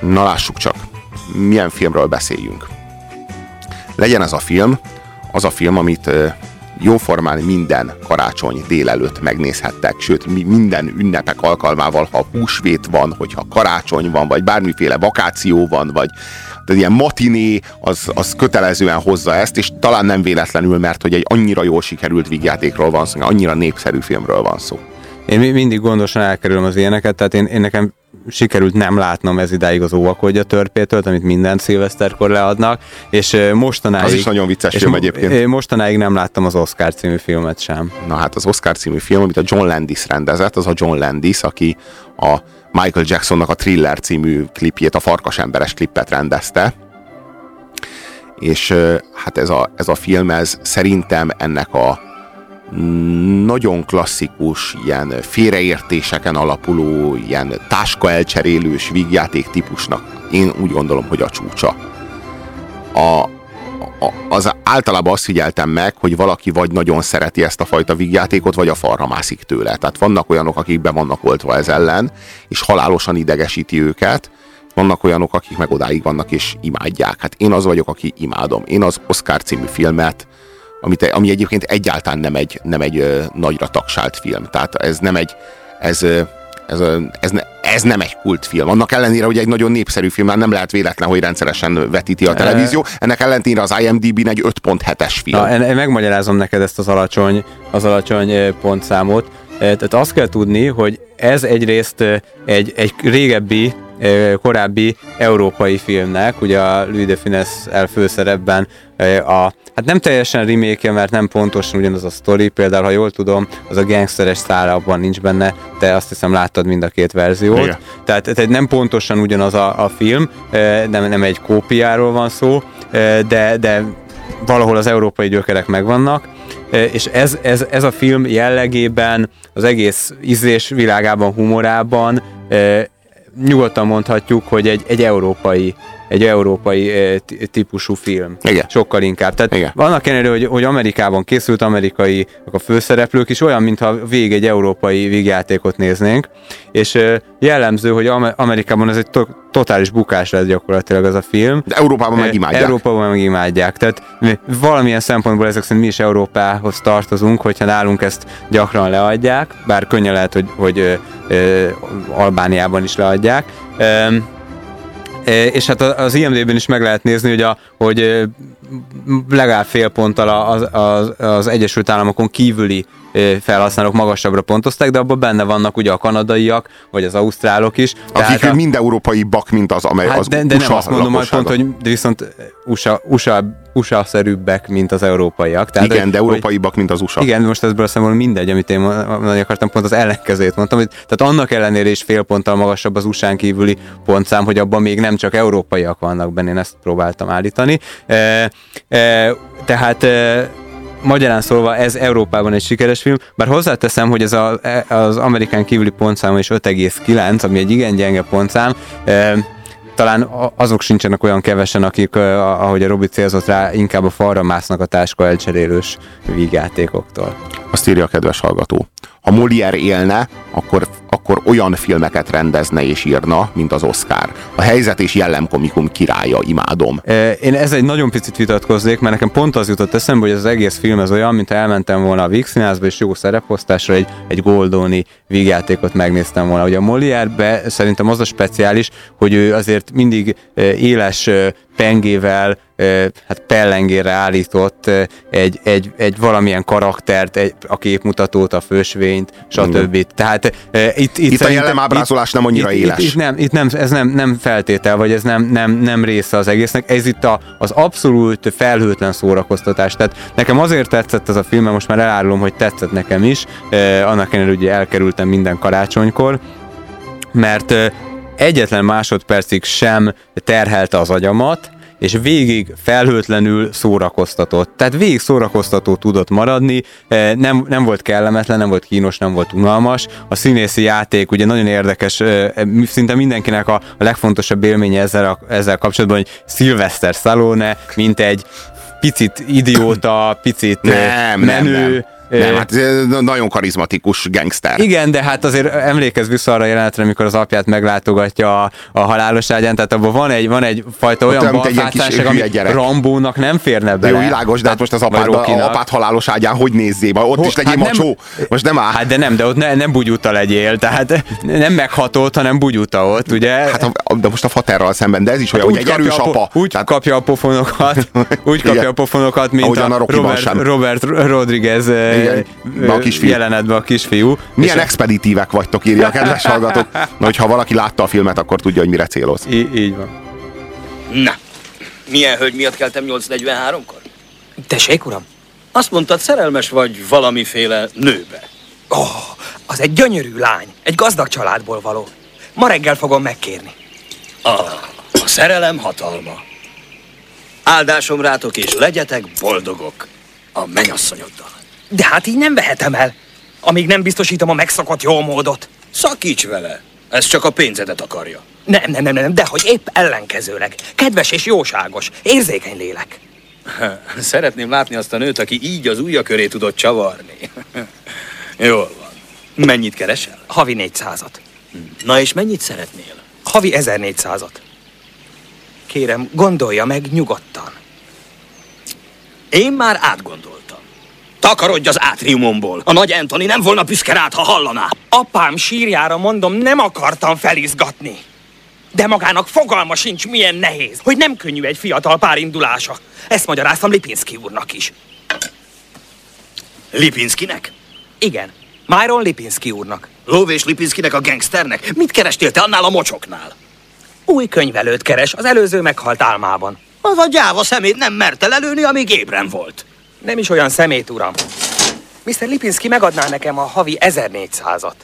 Na lássuk csak, milyen filmről beszéljünk. Legyen ez a film, az a film, amit jóformán minden karácsony délelőtt megnézhettek, sőt minden ünnepek alkalmával, ha húsvét van, hogyha karácsony van, vagy bármiféle vakáció van, vagy de ilyen matiné, az, az kötelezően hozza ezt, és talán nem véletlenül, mert hogy egy annyira jól sikerült vígjátékról van szó, annyira népszerű filmről van szó. Én mindig gondosan elkerülöm az ilyeneket, tehát én, én nekem sikerült nem látnom ez idáig az óvakodja törpétől, amit minden szilveszterkor leadnak, és mostanáig... Az is nagyon vicces film egyébként. Mostanáig nem láttam az Oscar című filmet sem. Na hát az Oscar című film, amit a John Landis rendezett, az a John Landis, aki a Michael Jacksonnak a Thriller című klipjét, a Farkas emberes klippet rendezte. És hát ez a, ez a film, ez szerintem ennek a nagyon klasszikus, ilyen félreértéseken alapuló, ilyen táska elcserélős vígjáték típusnak én úgy gondolom, hogy a csúcsa. A, a, az általában azt figyeltem meg, hogy valaki vagy nagyon szereti ezt a fajta vígjátékot, vagy a falra mászik tőle. Tehát vannak olyanok, akik be vannak oltva ez ellen, és halálosan idegesíti őket, vannak olyanok, akik meg odáig vannak és imádják. Hát én az vagyok, aki imádom. Én az Oscar című filmet amit, ami egyébként egyáltalán nem egy, nem egy ö, nagyra tagsált film. Tehát ez nem egy, ez, ez, ez, ne, ez nem egy kultfilm. Annak ellenére, hogy egy nagyon népszerű film, nem lehet véletlen, hogy rendszeresen vetíti a televízió. Ennek ellenére az IMDb-n egy 5.7-es film. Na, én megmagyarázom neked ezt az alacsony, az alacsony pontszámot. Tehát azt kell tudni, hogy ez egyrészt egy, egy régebbi korábbi európai filmnek, ugye a Louis de Finesse elfőszerepben a, hát nem teljesen remake mert nem pontosan ugyanaz a sztori, például ha jól tudom, az a gangsteres szára abban nincs benne, te azt hiszem láttad mind a két verziót. Igen. Tehát, tehát nem pontosan ugyanaz a, a film, nem, nem egy kópiáról van szó, de, de valahol az európai gyökerek megvannak, és ez, ez, ez a film jellegében, az egész ízlés világában, humorában nyugodtan mondhatjuk, hogy egy, egy európai egy európai típusú film. Igen. Sokkal inkább. Tehát Igen. vannak ellenére, hogy, hogy Amerikában készült, amerikai a főszereplők is olyan, mintha vég egy európai vígjátékot néznénk, és jellemző, hogy Amerikában ez egy to- totális bukás lesz gyakorlatilag ez a film. De Európában meg imádják. Európában meg imádják. Tehát valamilyen szempontból ezek szerint mi is Európához tartozunk, hogyha nálunk ezt gyakran leadják, bár könnyen lehet, hogy, hogy ö, Albániában is leadják. És hát az IMD-ben is meg lehet nézni, hogy, a, hogy legalább fél ponttal az, az, az Egyesült Államokon kívüli felhasználók magasabbra pontozták, de abban benne vannak ugye a kanadaiak, vagy az ausztrálok is. Akik a, mind európai bak, mint az, amely hát, az de, de USA nem azt mondom, hogy pont, hogy de viszont USA, USA, USA-szerűbbek, mint az európaiak. Tehát, igen, hogy, de európaibbak, mint az USA. Igen, most ebből szemben mindegy, amit én mondani akartam, pont az ellenkezőt mondtam, hogy, tehát annak ellenére is fél ponttal magasabb az USA-n kívüli pontszám, hogy abban még nem csak európaiak vannak benne, én ezt próbáltam állítani. E, e, tehát e, magyarán szólva ez Európában egy sikeres film, bár hozzáteszem, hogy ez a, az amerikán kívüli pontszám is 5,9, ami egy igen gyenge pontszám, talán azok sincsenek olyan kevesen, akik, ahogy a Robi célzott rá, inkább a falra másznak a táska elcserélős vígjátékoktól. Azt írja a kedves hallgató. Ha Molière élne, akkor, akkor olyan filmeket rendezne és írna, mint az Oscar. A helyzet és jellemkomikum királya, imádom. Én ez egy nagyon picit vitatkoznék, mert nekem pont az jutott eszembe, hogy az egész film ez olyan, mint elmentem volna a Víg és jó szereposztásra egy, egy Goldoni vígjátékot megnéztem volna. Ugye a Molière-be szerintem az a speciális, hogy ő azért mindig éles pengével, hát pellengére állított egy, egy, egy valamilyen karaktert, egy, a képmutatót, a fősvényt, stb. Tehát itt, itt, itt a jellemábrázolás nem annyira itt, éles. Itt, itt, nem, itt nem, ez nem, nem feltétel, vagy ez nem, nem, nem része az egésznek, ez itt a, az abszolút felhőtlen szórakoztatás. Tehát nekem azért tetszett ez a film, mert most már elárulom, hogy tetszett nekem is, annak ellenére ugye elkerültem minden karácsonykor, mert egyetlen másodpercig sem terhelte az agyamat, és végig felhőtlenül szórakoztatott. Tehát végig szórakoztató tudott maradni, eh, nem, nem volt kellemetlen, nem volt kínos, nem volt unalmas. A színészi játék ugye nagyon érdekes, eh, szinte mindenkinek a, a legfontosabb élménye ezzel, a, ezzel kapcsolatban, hogy Sylvester Stallone, mint egy picit idióta, picit nem, menő, nem, nem Nem, hát nagyon karizmatikus gangster. Igen, de hát azért emlékezz vissza arra jelenetre, amikor az apját meglátogatja a, a halálos ágyán, tehát abban van egy, van egy fajta olyan balfátánság, ami Rambónak nem férne bele. Jó, világos, de hát most az apád, a, apád halálos ágyán hogy nézzé? Ott Ho, is legyél hát macsó. Nem, most nem áll. Hát de nem, de ott ne, nem bugyuta legyél, tehát nem meghatott, hanem bugyuta ott, ugye? Hát a, de most a faterral szemben, de ez is olyan, hát hogy egy erős a, apa. Úgy tehát... kapja a pofonokat, úgy kapja a pofonokat, mint a, a Robert, Robert Rodriguez a kisfiú. jelenetben a kisfiú. Milyen expeditívek vagytok, írja a kedves hallgatók. Na, hogyha valaki látta a filmet, akkor tudja, hogy mire céloz. I- így van. Na, milyen hölgy miatt keltem 8.43-kor? Tessék, uram? Azt mondtad, szerelmes vagy valamiféle nőbe. Ó, oh, az egy gyönyörű lány, egy gazdag családból való. Ma reggel fogom megkérni. A, a szerelem hatalma. Áldásom rátok, és legyetek boldogok a mennyasszonyoddal. De hát így nem vehetem el, amíg nem biztosítom a megszokott jó módot. Szakíts vele, ez csak a pénzedet akarja. Nem, nem, nem, nem, de hogy épp ellenkezőleg. Kedves és jóságos, érzékeny lélek. Szeretném látni azt a nőt, aki így az ujja köré tudott csavarni. Jól van. Mennyit keresel? Havi 400-at. Na és mennyit szeretnél? Havi 1400-at. Kérem, gondolja meg nyugodtan. Én már átgondoltam. Takarodj az átriumomból. A nagy Anthony nem volna büszke rád, ha hallaná. Apám sírjára mondom, nem akartam felizgatni. De magának fogalma sincs, milyen nehéz, hogy nem könnyű egy fiatal pár indulása. Ezt magyaráztam Lipinski úrnak is. Lipinskinek? Igen, Myron Lipinski úrnak. Lóvés Lipinskinek a gangsternek? Mit kerestél te annál a mocsoknál? Új könyvelőt keres, az előző meghalt álmában. Az a gyáva szemét nem merte lelőni, amíg ébren volt. Nem is olyan szemét, uram. Mr. Lipinski megadná nekem a havi 1400-at.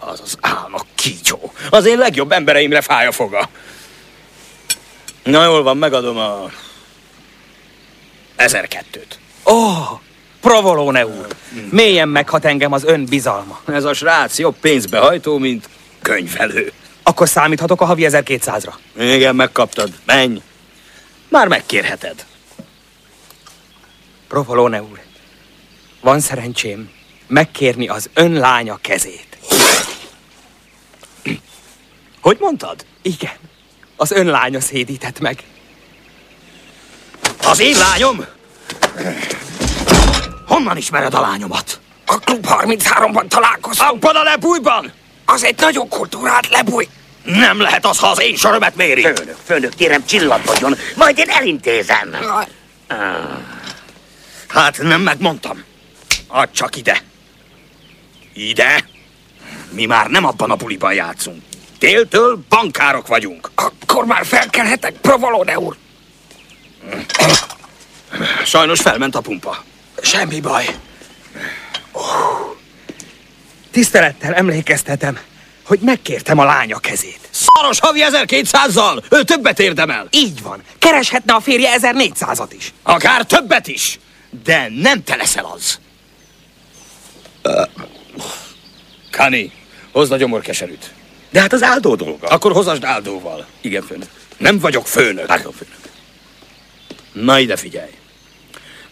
Az az álma kígyó. Az én legjobb embereimre fáj a foga. Na jól van, megadom a... 1002-t. Ó, oh, provolone úr. Mélyen meghat engem az ön bizalma. Ez a srác jobb pénzbehajtó, mint könyvelő. Akkor számíthatok a havi 1200-ra? Igen, megkaptad. Menj. Már megkérheted. Provolone úr, van szerencsém megkérni az ön lánya kezét. Hogy mondtad? Igen, az ön lánya szédített meg. Az én lányom? Honnan ismered a lányomat? A Klub 33-ban találkoztam. Abban a lebújban? Az egy nagyon kultúrát lebúj. Nem lehet az, ha az én sörömet méri. Főnök, főnök, kérem csillapodjon, majd én elintézem. Hát nem megmondtam. Add csak ide. Ide. Mi már nem abban a buliban játszunk. Téltől bankárok vagyunk. Akkor már felkelhetek, Provolone úr. Sajnos felment a pumpa. Semmi baj. Tisztelettel emlékeztetem, hogy megkértem a lánya kezét. Szaros havi 1200-zal! Ő többet érdemel! Így van. Kereshetne a férje 1400-at is. Akár többet is! De nem te leszel az. Kani, hozd a gyomorkeserűt. De hát az áldó dolga. Akkor hozasd áldóval. Igen, főnök. Nem vagyok főnök. Pardon, főnök. Na ide figyelj.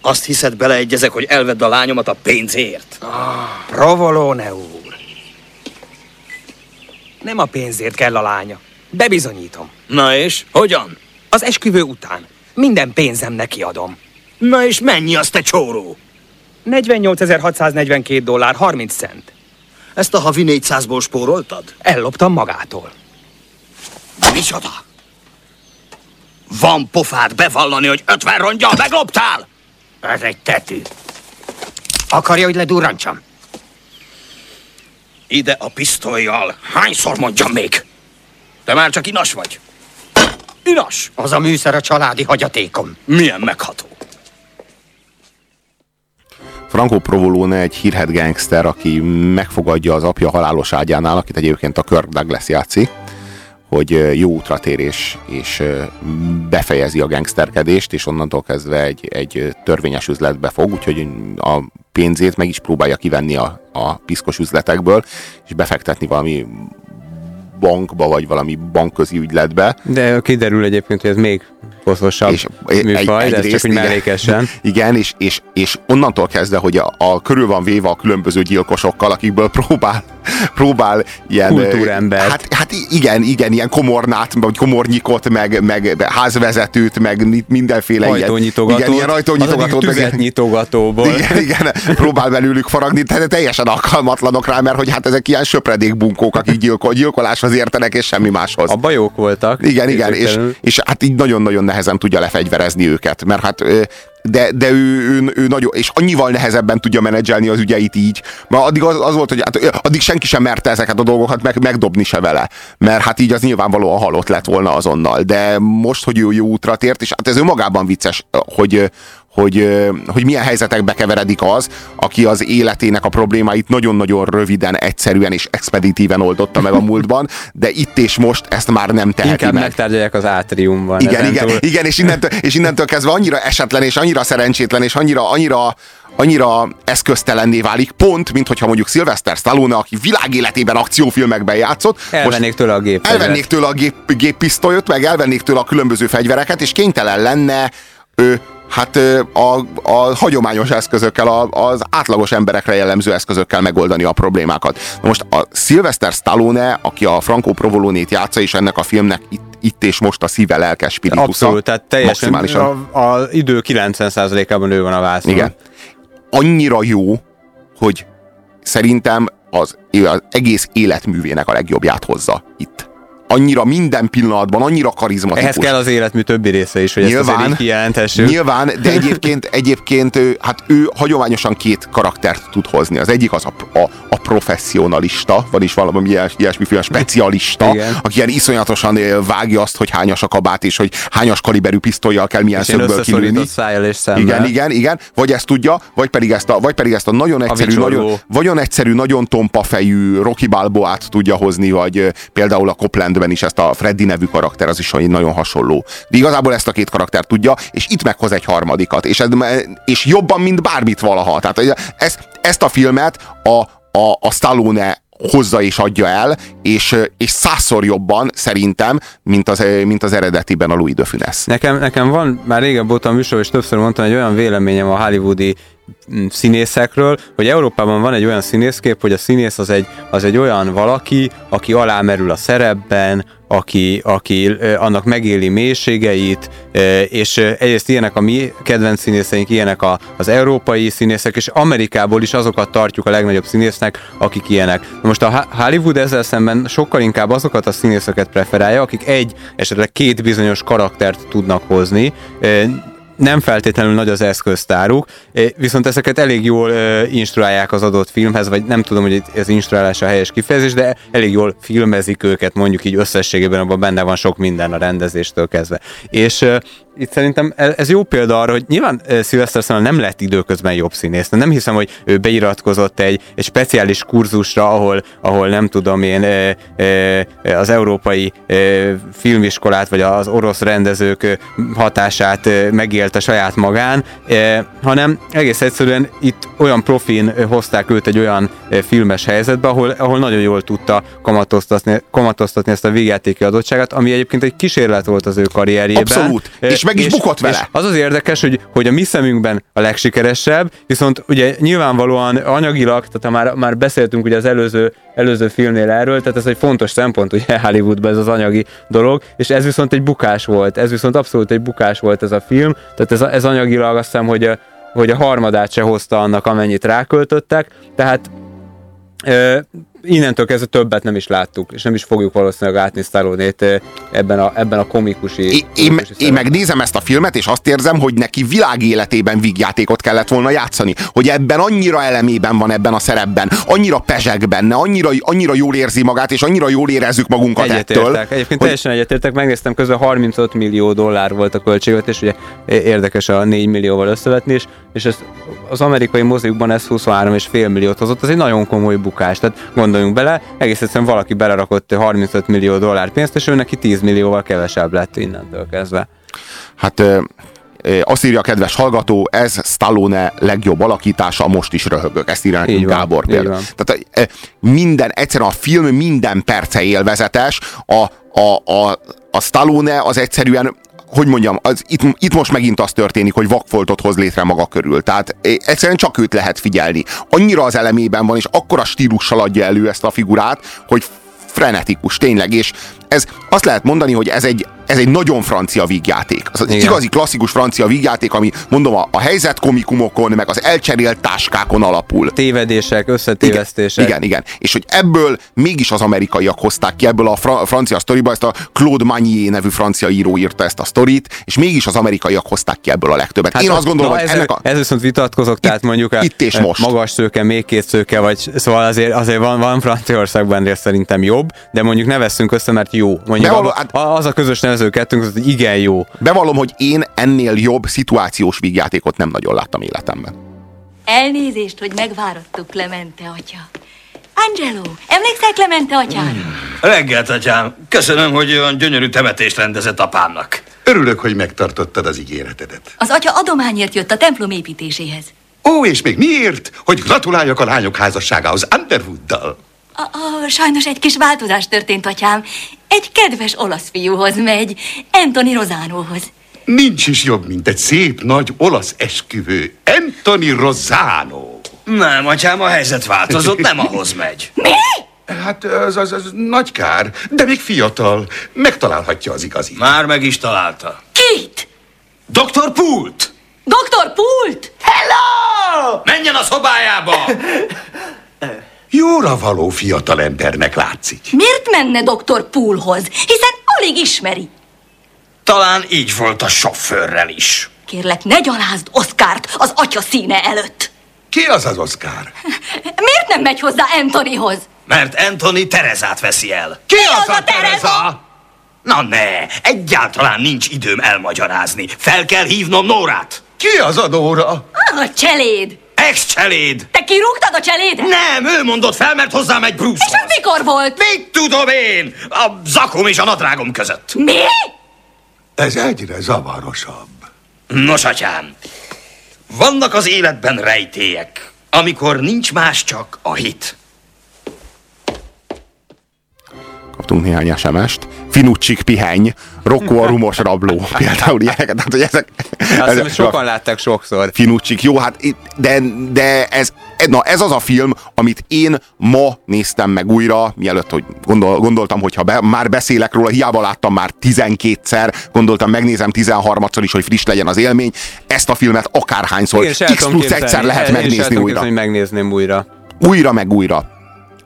Azt hiszed beleegyezek, hogy elvedd a lányomat a pénzért? Ah, provolone úr. Nem a pénzért kell a lánya. Bebizonyítom. Na és? Hogyan? Az esküvő után. Minden pénzem neki adom. Na és mennyi az te csóró? 48.642 dollár 30 cent. Ezt a havi 400-ból spóroltad? Elloptam magától. Micsoda? Van pofád bevallani, hogy 50 rongyal megloptál? Ez egy tetű. Akarja, hogy ledurrantsam? Ide a pisztolyjal. Hányszor mondjam még? Te már csak inas vagy. Inas! Az a műszer a családi hagyatékom. Milyen megható. Franco Provolone egy hírhet gangster, aki megfogadja az apja halálos ágyánál, akit egyébként a Kirk Douglas játszik, hogy jó útra tér és, és befejezi a gangsterkedést, és onnantól kezdve egy, egy törvényes üzletbe fog, úgyhogy a pénzét meg is próbálja kivenni a, a piszkos üzletekből, és befektetni valami bankba, vagy valami bankközi ügyletbe. De kiderül egyébként, hogy ez még koszosabb és műfaj, egy, de ez csak úgy mellékesen. Igen, és, és, és onnantól kezdve, hogy a, a körül van véve a különböző gyilkosokkal, akikből próbál, próbál ilyen... Kultúrember. Hát, hát igen, igen, ilyen komornát, vagy komornyikot, meg, meg házvezetőt, meg mindenféle Hajtónyitogatót. ilyen... Igen, ilyen rajtónyitogatót. Az nyitogatóból. Igen, igen, próbál belőlük faragni, tehát teljesen alkalmatlanok rá, mert hogy hát ezek ilyen söpredék bunkók, akik gyilkol, gyilkoláshoz értenek, és semmi máshoz. A jók voltak. Igen, igen, és, és hát így nagyon-nagyon nehezen tudja lefegyverezni őket, mert hát de, de ő, ő, ő nagyon, és annyival nehezebben tudja menedzselni az ügyeit így, mert addig az, az volt, hogy hát, addig senki sem merte ezeket a dolgokat meg, megdobni se vele, mert hát így az nyilvánvalóan halott lett volna azonnal, de most, hogy ő jó útra tért, és hát ez önmagában vicces, hogy, hogy, hogy milyen helyzetekbe keveredik az, aki az életének a problémáit nagyon-nagyon röviden, egyszerűen és expeditíven oldotta meg a múltban, de itt és most ezt már nem teheti Inkább meg. megtárgyalják az átriumban. Igen, igen, túl. igen, és innentől, és innentől kezdve annyira esetlen, és annyira szerencsétlen, és annyira, annyira annyira eszköztelenné válik, pont, mint hogyha mondjuk Sylvester Stallone, aki világéletében akciófilmekben játszott. Elvennék tőle a gép. Elvennék tőle a gép, géppisztolyot, meg elvennék tőle a különböző fegyvereket, és kénytelen lenne ő, hát a, a hagyományos eszközökkel, a, az átlagos emberekre jellemző eszközökkel megoldani a problémákat. Na most a Sylvester Stallone, aki a Franco Provolonét játsza, és ennek a filmnek itt itt és most a szíve lelkes spiritusza. Abszolút, tehát teljesen a, a idő 90%-ában ő van a vászon. Igen. Annyira jó, hogy szerintem az, az egész életművének a legjobbját hozza itt annyira minden pillanatban, annyira karizmatikus. Ehhez kell az életmű többi része is, hogy nyilván, ezt azért Nyilván, de egyébként, egyébként hát ő hagyományosan két karaktert tud hozni. Az egyik az a, a, a professzionalista, vagyis valami ilyes, ilyesmiféle specialista, Igen. aki ilyen iszonyatosan vágja azt, hogy hányas a kabát, és hogy hányas kaliberű pisztolyjal kell milyen és szögből kilőni. Igen, igen, igen. Vagy ezt tudja, vagy pedig ezt a, vagy pedig ezt a nagyon egyszerű, a nagyon, nagyon egyszerű, nagyon tompa fejű Rocky Balboát tudja hozni, vagy például a Copland Bondben is ezt a Freddy nevű karakter, az is nagyon hasonló. De igazából ezt a két karakter tudja, és itt meghoz egy harmadikat, és, ez, és jobban, mint bármit valaha. Tehát ez, ezt a filmet a, a, a Stallone hozza és adja el, és, és százszor jobban szerintem, mint az, mint az eredetiben a Louis de Funès. Nekem, nekem van, már régebb voltam műsor, és többször mondtam, egy olyan véleményem a hollywoodi színészekről, hogy Európában van egy olyan színészkép, hogy a színész az egy, az egy olyan valaki, aki alámerül a szerepben, aki, aki annak megéli mélységeit, és egyrészt ilyenek a mi kedvenc színészeink, ilyenek a, az európai színészek, és Amerikából is azokat tartjuk a legnagyobb színésznek, akik ilyenek. Most a Hollywood ezzel szemben sokkal inkább azokat a színészeket preferálja, akik egy, esetleg két bizonyos karaktert tudnak hozni, nem feltétlenül nagy az eszköztáruk, eh, viszont ezeket elég jól eh, instruálják az adott filmhez, vagy nem tudom, hogy ez instruálás a helyes kifejezés, de elég jól filmezik őket, mondjuk így összességében, abban benne van sok minden a rendezéstől kezdve. És eh, itt szerintem ez jó példa arra, hogy nyilván Sylvester Stallone nem lett időközben jobb színész. Nem hiszem, hogy ő beiratkozott egy, egy speciális kurzusra, ahol, ahol nem tudom én az európai filmiskolát, vagy az orosz rendezők hatását megélte saját magán, hanem egész egyszerűen itt olyan profin hozták őt egy olyan filmes helyzetbe, ahol, ahol nagyon jól tudta kamatoztatni, kamatoztatni ezt a végjátéki adottságát, ami egyébként egy kísérlet volt az ő karrierjében. Abszolút. És meg is és, bukott vele. És az az érdekes, hogy, hogy a mi szemünkben a legsikeresebb, viszont ugye nyilvánvalóan anyagilag, tehát már, már beszéltünk ugye az előző, előző filmnél erről, tehát ez egy fontos szempont ugye Hollywoodban ez az anyagi dolog, és ez viszont egy bukás volt, ez viszont abszolút egy bukás volt ez a film, tehát ez, ez anyagilag azt hiszem, hogy a, hogy a harmadát se hozta annak, amennyit ráköltöttek, tehát innentől kezdve többet nem is láttuk, és nem is fogjuk valószínűleg látni stallone ebben a, ebben a komikusi... Én, én, én megnézem ezt a filmet, és azt érzem, hogy neki világéletében vígjátékot kellett volna játszani. Hogy ebben annyira elemében van ebben a szerepben, annyira pezseg benne, annyira, annyira jól érzi magát, és annyira jól érezzük magunkat egyetértek. ettől. Egyébként hogy... teljesen egyetértek, megnéztem közben 35 millió dollár volt a költségvetés, ugye érdekes a 4 millióval összevetni, és, és ez, az amerikai mozikban ez 23,5 milliót hozott, ez egy nagyon komoly bukás. Tehát gondoljunk bele, egész egyszerűen valaki belerakott 35 millió dollár pénzt, és ő neki 10 millióval kevesebb lett innentől kezdve. Hát azt írja a kedves hallgató, ez Stallone legjobb alakítása, most is röhögök. Ezt írja nekünk Gábor például. Tehát minden, egyszerűen a film minden perce élvezetes, a, a, a, a Stallone az egyszerűen hogy mondjam, az, itt, itt most megint az történik, hogy vakfoltot hoz létre maga körül. Tehát egyszerűen csak őt lehet figyelni. Annyira az elemében van, és akkora stílussal adja elő ezt a figurát, hogy frenetikus, tényleg, és ez azt lehet mondani, hogy ez egy, ez egy nagyon francia vígjáték. Az, az igazi klasszikus francia vígjáték, ami mondom a, a helyzetkomikumokon, meg az elcserélt táskákon alapul. Tévedések, összetévesztések. Igen, igen, igen. És hogy ebből mégis az amerikaiak hozták ki ebből a fra- francia sztoriba, ezt a Claude Magnier nevű francia író írta ezt a sztorit, és mégis az amerikaiak hozták ki ebből a legtöbbet. Hát Én azt gondolom, hogy ez, ennek a... Ez viszont vitatkozok, itt, tehát mondjuk a, itt és most. magas szőke, még két szőke, vagy szóval azért, azért van, van Franciaországban rész szerintem jobb, de mondjuk ne veszünk össze, mert jó. Mondjuk Bevallom, hát, az a közös nevező kettőnk, hogy igen jó. Bevallom, hogy én ennél jobb szituációs vígjátékot nem nagyon láttam életemben. Elnézést, hogy megvárattuk Clemente atya. Angelo, emlékszel Clemente atyára? Hmm. Reggelt, atyám. Köszönöm, hogy olyan gyönyörű temetést rendezett apámnak. Örülök, hogy megtartottad az ígéretedet. Az atya adományért jött a templom építéséhez. Ó, és még miért? Hogy gratuláljak a lányok házasságához Underwooddal. A, a, sajnos egy kis változás történt, atyám. Egy kedves olasz fiúhoz megy, Anthony Rosánóhoz. Nincs is jobb, mint egy szép nagy olasz esküvő. Anthony Rosano. Nem, atyám, a helyzet változott, nem ahhoz megy. Mi? Hát az, az, az nagy kár, de még fiatal. Megtalálhatja az igazi. Már meg is találta. Kit? Dr. Pult! Dr. Pult? Hello! Menjen a szobájába! Jóra való fiatal embernek látszik. Miért menne doktor Poolhoz? Hiszen alig ismeri. Talán így volt a sofőrrel is. Kérlek, ne gyalázd Oszkárt az atya színe előtt. Ki az az Oszkár? Miért nem megy hozzá Anthonyhoz? Mert Anthony Terezát veszi el. Ki, Ki az, az a Tereza? Tereza? Na ne, egyáltalán nincs időm elmagyarázni. Fel kell hívnom Nórát. Ki az a Nóra? A cseléd. Ex-cseléd! Te kirúgtad a cselédet? Nem, ő mondott fel, mert hozzám egy Bruce. És ez mikor volt? Mit tudom én? A zakom és a nadrágom között. Mi? Ez egyre zavarosabb. Nos, atyám, vannak az életben rejtélyek, amikor nincs más csak a hit. Kaptunk néhány SMS-t. Finucsik piheny, Rocco a rumos rabló. Például ilyeneket. Tehát, hogy ezek, Azt ezek sokan látták sokszor. Finucsik, jó, hát de, de ez, na ez az a film, amit én ma néztem meg újra, mielőtt, hogy gondol, gondoltam, hogyha be, már beszélek róla, hiába láttam már 12-szer, gondoltam, megnézem 13-szor is, hogy friss legyen az élmény. Ezt a filmet akárhányszor, x plusz egyszer lehet megnézni újra. Képzelni, hogy megnézném újra. Újra meg újra.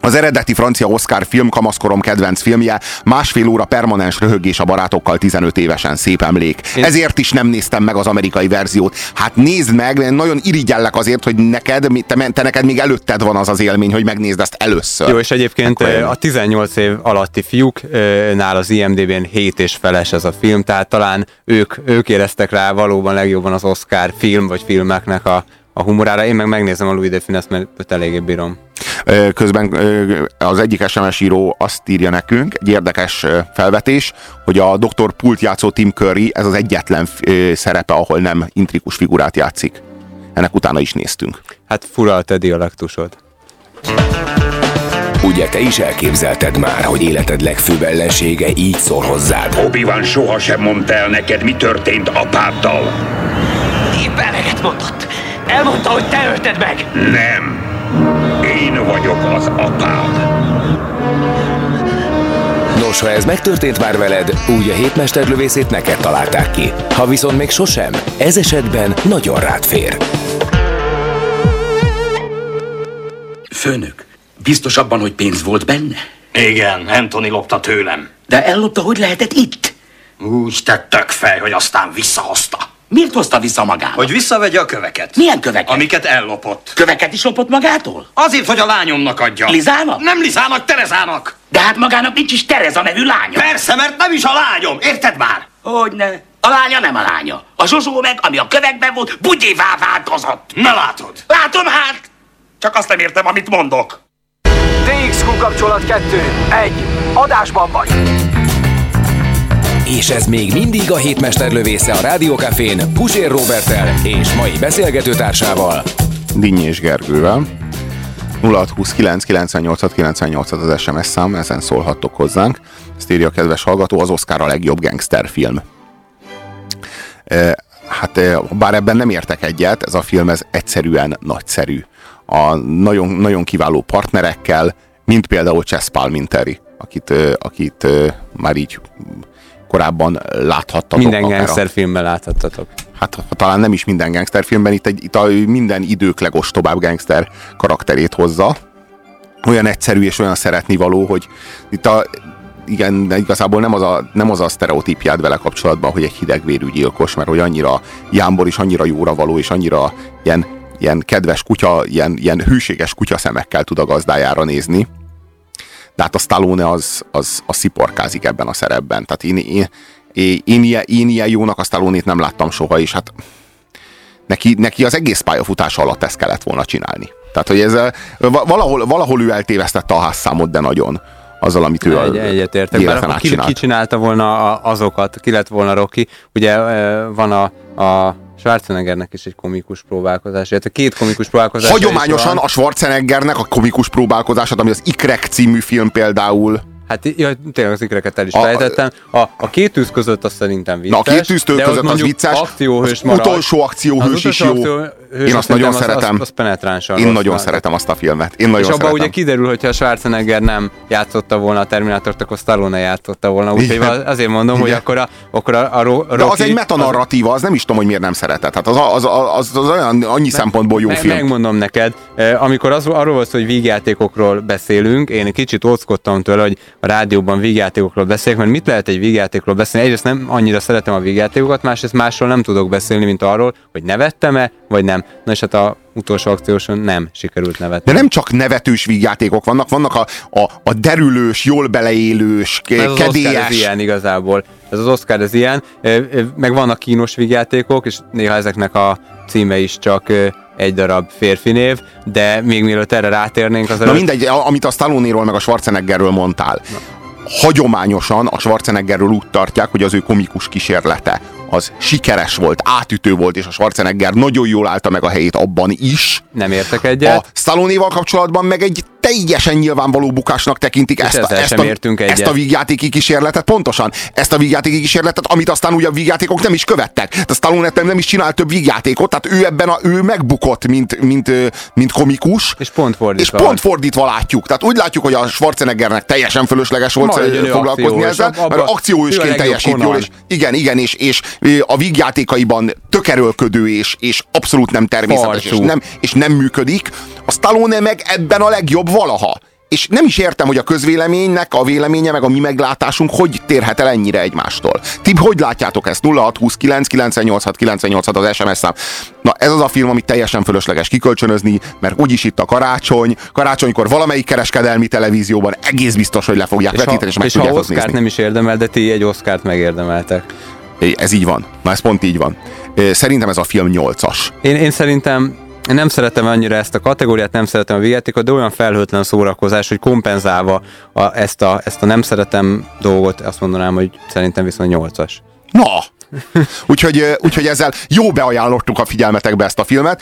Az eredeti francia Oscar film, kamaszkorom kedvenc filmje, másfél óra permanens röhögés a barátokkal 15 évesen, szép emlék. Én... Ezért is nem néztem meg az amerikai verziót. Hát nézd meg, nagyon irigyellek azért, hogy neked, te, te neked még előtted van az az élmény, hogy megnézd ezt először. Jó, és egyébként Akkor a 18 év alatti fiúknál az IMDb-n 7 és feles ez a film, tehát talán ők, ők éreztek rá valóban legjobban az Oscar film vagy filmeknek a, a humorára. Én meg megnézem a Louis de Finesse, mert őt eléggé bírom. Közben az egyik SMS író azt írja nekünk, egy érdekes felvetés, hogy a Dr. Pult játszó Tim Curry, ez az egyetlen szerepe, ahol nem intrikus figurát játszik. Ennek utána is néztünk. Hát fura a te dialektusod. Ugye te is elképzelted már, hogy életed legfőbb ellensége így szól hozzád? Obi-Wan sohasem mondta el neked, mi történt apáddal. Épp eleget mondott. Elmondta, hogy te ölted meg. Nem. Én vagyok az apád. Nos, ha ez megtörtént már veled, úgy a hétmesterlövészét neked találták ki. Ha viszont még sosem, ez esetben nagyon rád fér. Főnök, biztos abban, hogy pénz volt benne? Igen, Anthony lopta tőlem. De ellopta, hogy lehetett itt? Úgy tettek fej, hogy aztán visszahozta. Miért hozta vissza magát? Hogy visszavegye a köveket. Milyen köveket? Amiket ellopott. Köveket is lopott magától? Azért, hogy a lányomnak adja. Lizának? Nem Lizának, Terezának. De hát magának nincs is Tereza nevű lánya. Persze, mert nem is a lányom. Érted már? Hogyne. A lánya nem a lánya. A Zsuzsó meg, ami a kövekben volt, bugyivá változott. Na látod. Látom hát. Csak azt nem értem, amit mondok. TXQ kapcsolat 2. 1. Adásban vagy. És ez még mindig a hétmester lövésze a Rádiókafén Pusér Robertel és mai beszélgetőtársával. Dinnyi és Gergővel. 0629 98 98 az SMS szám, ezen szólhattok hozzánk. Ezt írja a kedves hallgató, az Oscar a legjobb gangsterfilm. E, hát e, bár ebben nem értek egyet, ez a film ez egyszerűen nagyszerű. A nagyon, nagyon kiváló partnerekkel, mint például Chess Palminteri, akit, e, akit már így korábban láthattatok. Minden gangsterfilmben láthattatok. Hát talán nem is minden gangsterfilmben, itt, egy, itt a minden idők legostobább gangster karakterét hozza. Olyan egyszerű és olyan szeretni való, hogy itt a, igen, igazából nem az, a, nem az a sztereotípjád vele kapcsolatban, hogy egy hidegvérű gyilkos, mert hogy annyira jámbor és annyira jóra való, és annyira ilyen, ilyen kedves kutya, ilyen, ilyen hűséges kutya szemekkel tud a gazdájára nézni. De hát a Stallone az, az, az sziporkázik ebben a szerepben. Tehát én, én, én, én, ilyen, én ilyen jónak a stallone nem láttam soha, és hát neki, neki az egész pályafutása alatt ezt kellett volna csinálni. Tehát, hogy ez valahol, valahol ő eltévesztette a házszámot, de nagyon azzal, amit ő Egy, Egyetértek, mert ki, ki csinálta volna azokat, ki lett volna Rocky, ugye van a, a Schwarzeneggernek is egy komikus próbálkozás, illetve két komikus próbálkozás. Hagyományosan a Schwarzeneggernek a komikus próbálkozását, ami az Ikrek című film például, Hát ja, tényleg az ikreket el is felejtettem. A, a két tűz között azt szerintem vicces. Na, a két tűz között az vicces. Akcióhős az marad. utolsó akcióhős is jó. Akcióhős Én azt nagyon szeretem. Az, az penetránsan Én nagyon szeretem azt a filmet. Én nagyon És abban ugye kiderül, hogyha a Schwarzenegger nem játszotta volna a Terminátort, akkor Stallone játszotta volna. Úgyhogy azért mondom, Igen. hogy akkor a, akkor a, a Rocky, De az egy metanarratíva, az nem is tudom, hogy miért nem szeretett. Hát az, az, az, az, az olyan, annyi meg, szempontból jó meg, film. Megmondom neked, amikor az, arról volt, hogy vígjátékokról beszélünk, én kicsit óckodtam tőle, hogy a rádióban vígjáték vígjátékokról beszélek, mert mit lehet egy vígjátékokról beszélni? Egyrészt nem annyira szeretem a vígjátékokat, másrészt másról nem tudok beszélni, mint arról, hogy nevettem-e, vagy nem. Na és hát a utolsó akcióson nem sikerült nevetni. De nem csak nevetős vígjátékok vannak, vannak a, a, a derülős, jól beleélős, kedélyes. Ez az Oscar ez ilyen igazából. Ez az Oscar ez ilyen. Meg vannak kínos vígjátékok, és néha ezeknek a címe is csak egy darab férfi név, de még mielőtt erre rátérnénk, az Na mindegy, amit a Stallone-ról meg a Schwarzeneggerről mondtál. Na hagyományosan a Schwarzeneggerről úgy tartják, hogy az ő komikus kísérlete az sikeres volt, átütő volt, és a Schwarzenegger nagyon jól állta meg a helyét abban is. Nem értek egyet. A Stallone-val kapcsolatban meg egy teljesen nyilvánvaló bukásnak tekintik ezt a, ezt, a, ezt a vígjátéki kísérletet, pontosan ezt a vígjátéki kísérletet, amit aztán ugye a vígjátékok nem is követtek. De Stallone nem is csinált több vígjátékot, tehát ő ebben a, ő megbukott, mint, mint, mint komikus. És pont fordítva. És pont fordítva látjuk. Tehát úgy látjuk, hogy a Schwarzeneggernek teljesen fölösleges volt foglalkozni ezzel, abba, mert akcióősként teljesít jól, és igen, igen, és, és a vígjátékaiban tökerölködő, és, és abszolút nem természetes, és nem, és nem működik. A Stallone meg ebben a legjobb valaha. És nem is értem, hogy a közvéleménynek a véleménye, meg a mi meglátásunk hogy térhet el ennyire egymástól. Ti hogy látjátok ezt? 0629 986 986 az SMS szám. Na ez az a film, amit teljesen fölösleges kikölcsönözni, mert úgyis itt a karácsony, karácsonykor valamelyik kereskedelmi televízióban egész biztos, hogy le fogják és vetíteni, és meg és ha Oscárt nem is érdemel, de ti egy Oscárt megérdemeltek. Ez így van. Na ez pont így van. Szerintem ez a film 8-as. Én, én szerintem én nem szeretem annyira ezt a kategóriát, nem szeretem a végjátékot, de olyan felhőtlen szórakozás, hogy kompenzálva a, ezt, a, ezt a nem szeretem dolgot, azt mondanám, hogy szerintem viszont 8-as. Na, úgyhogy, úgyhogy ezzel jó beajánlottuk a figyelmetekbe ezt a filmet.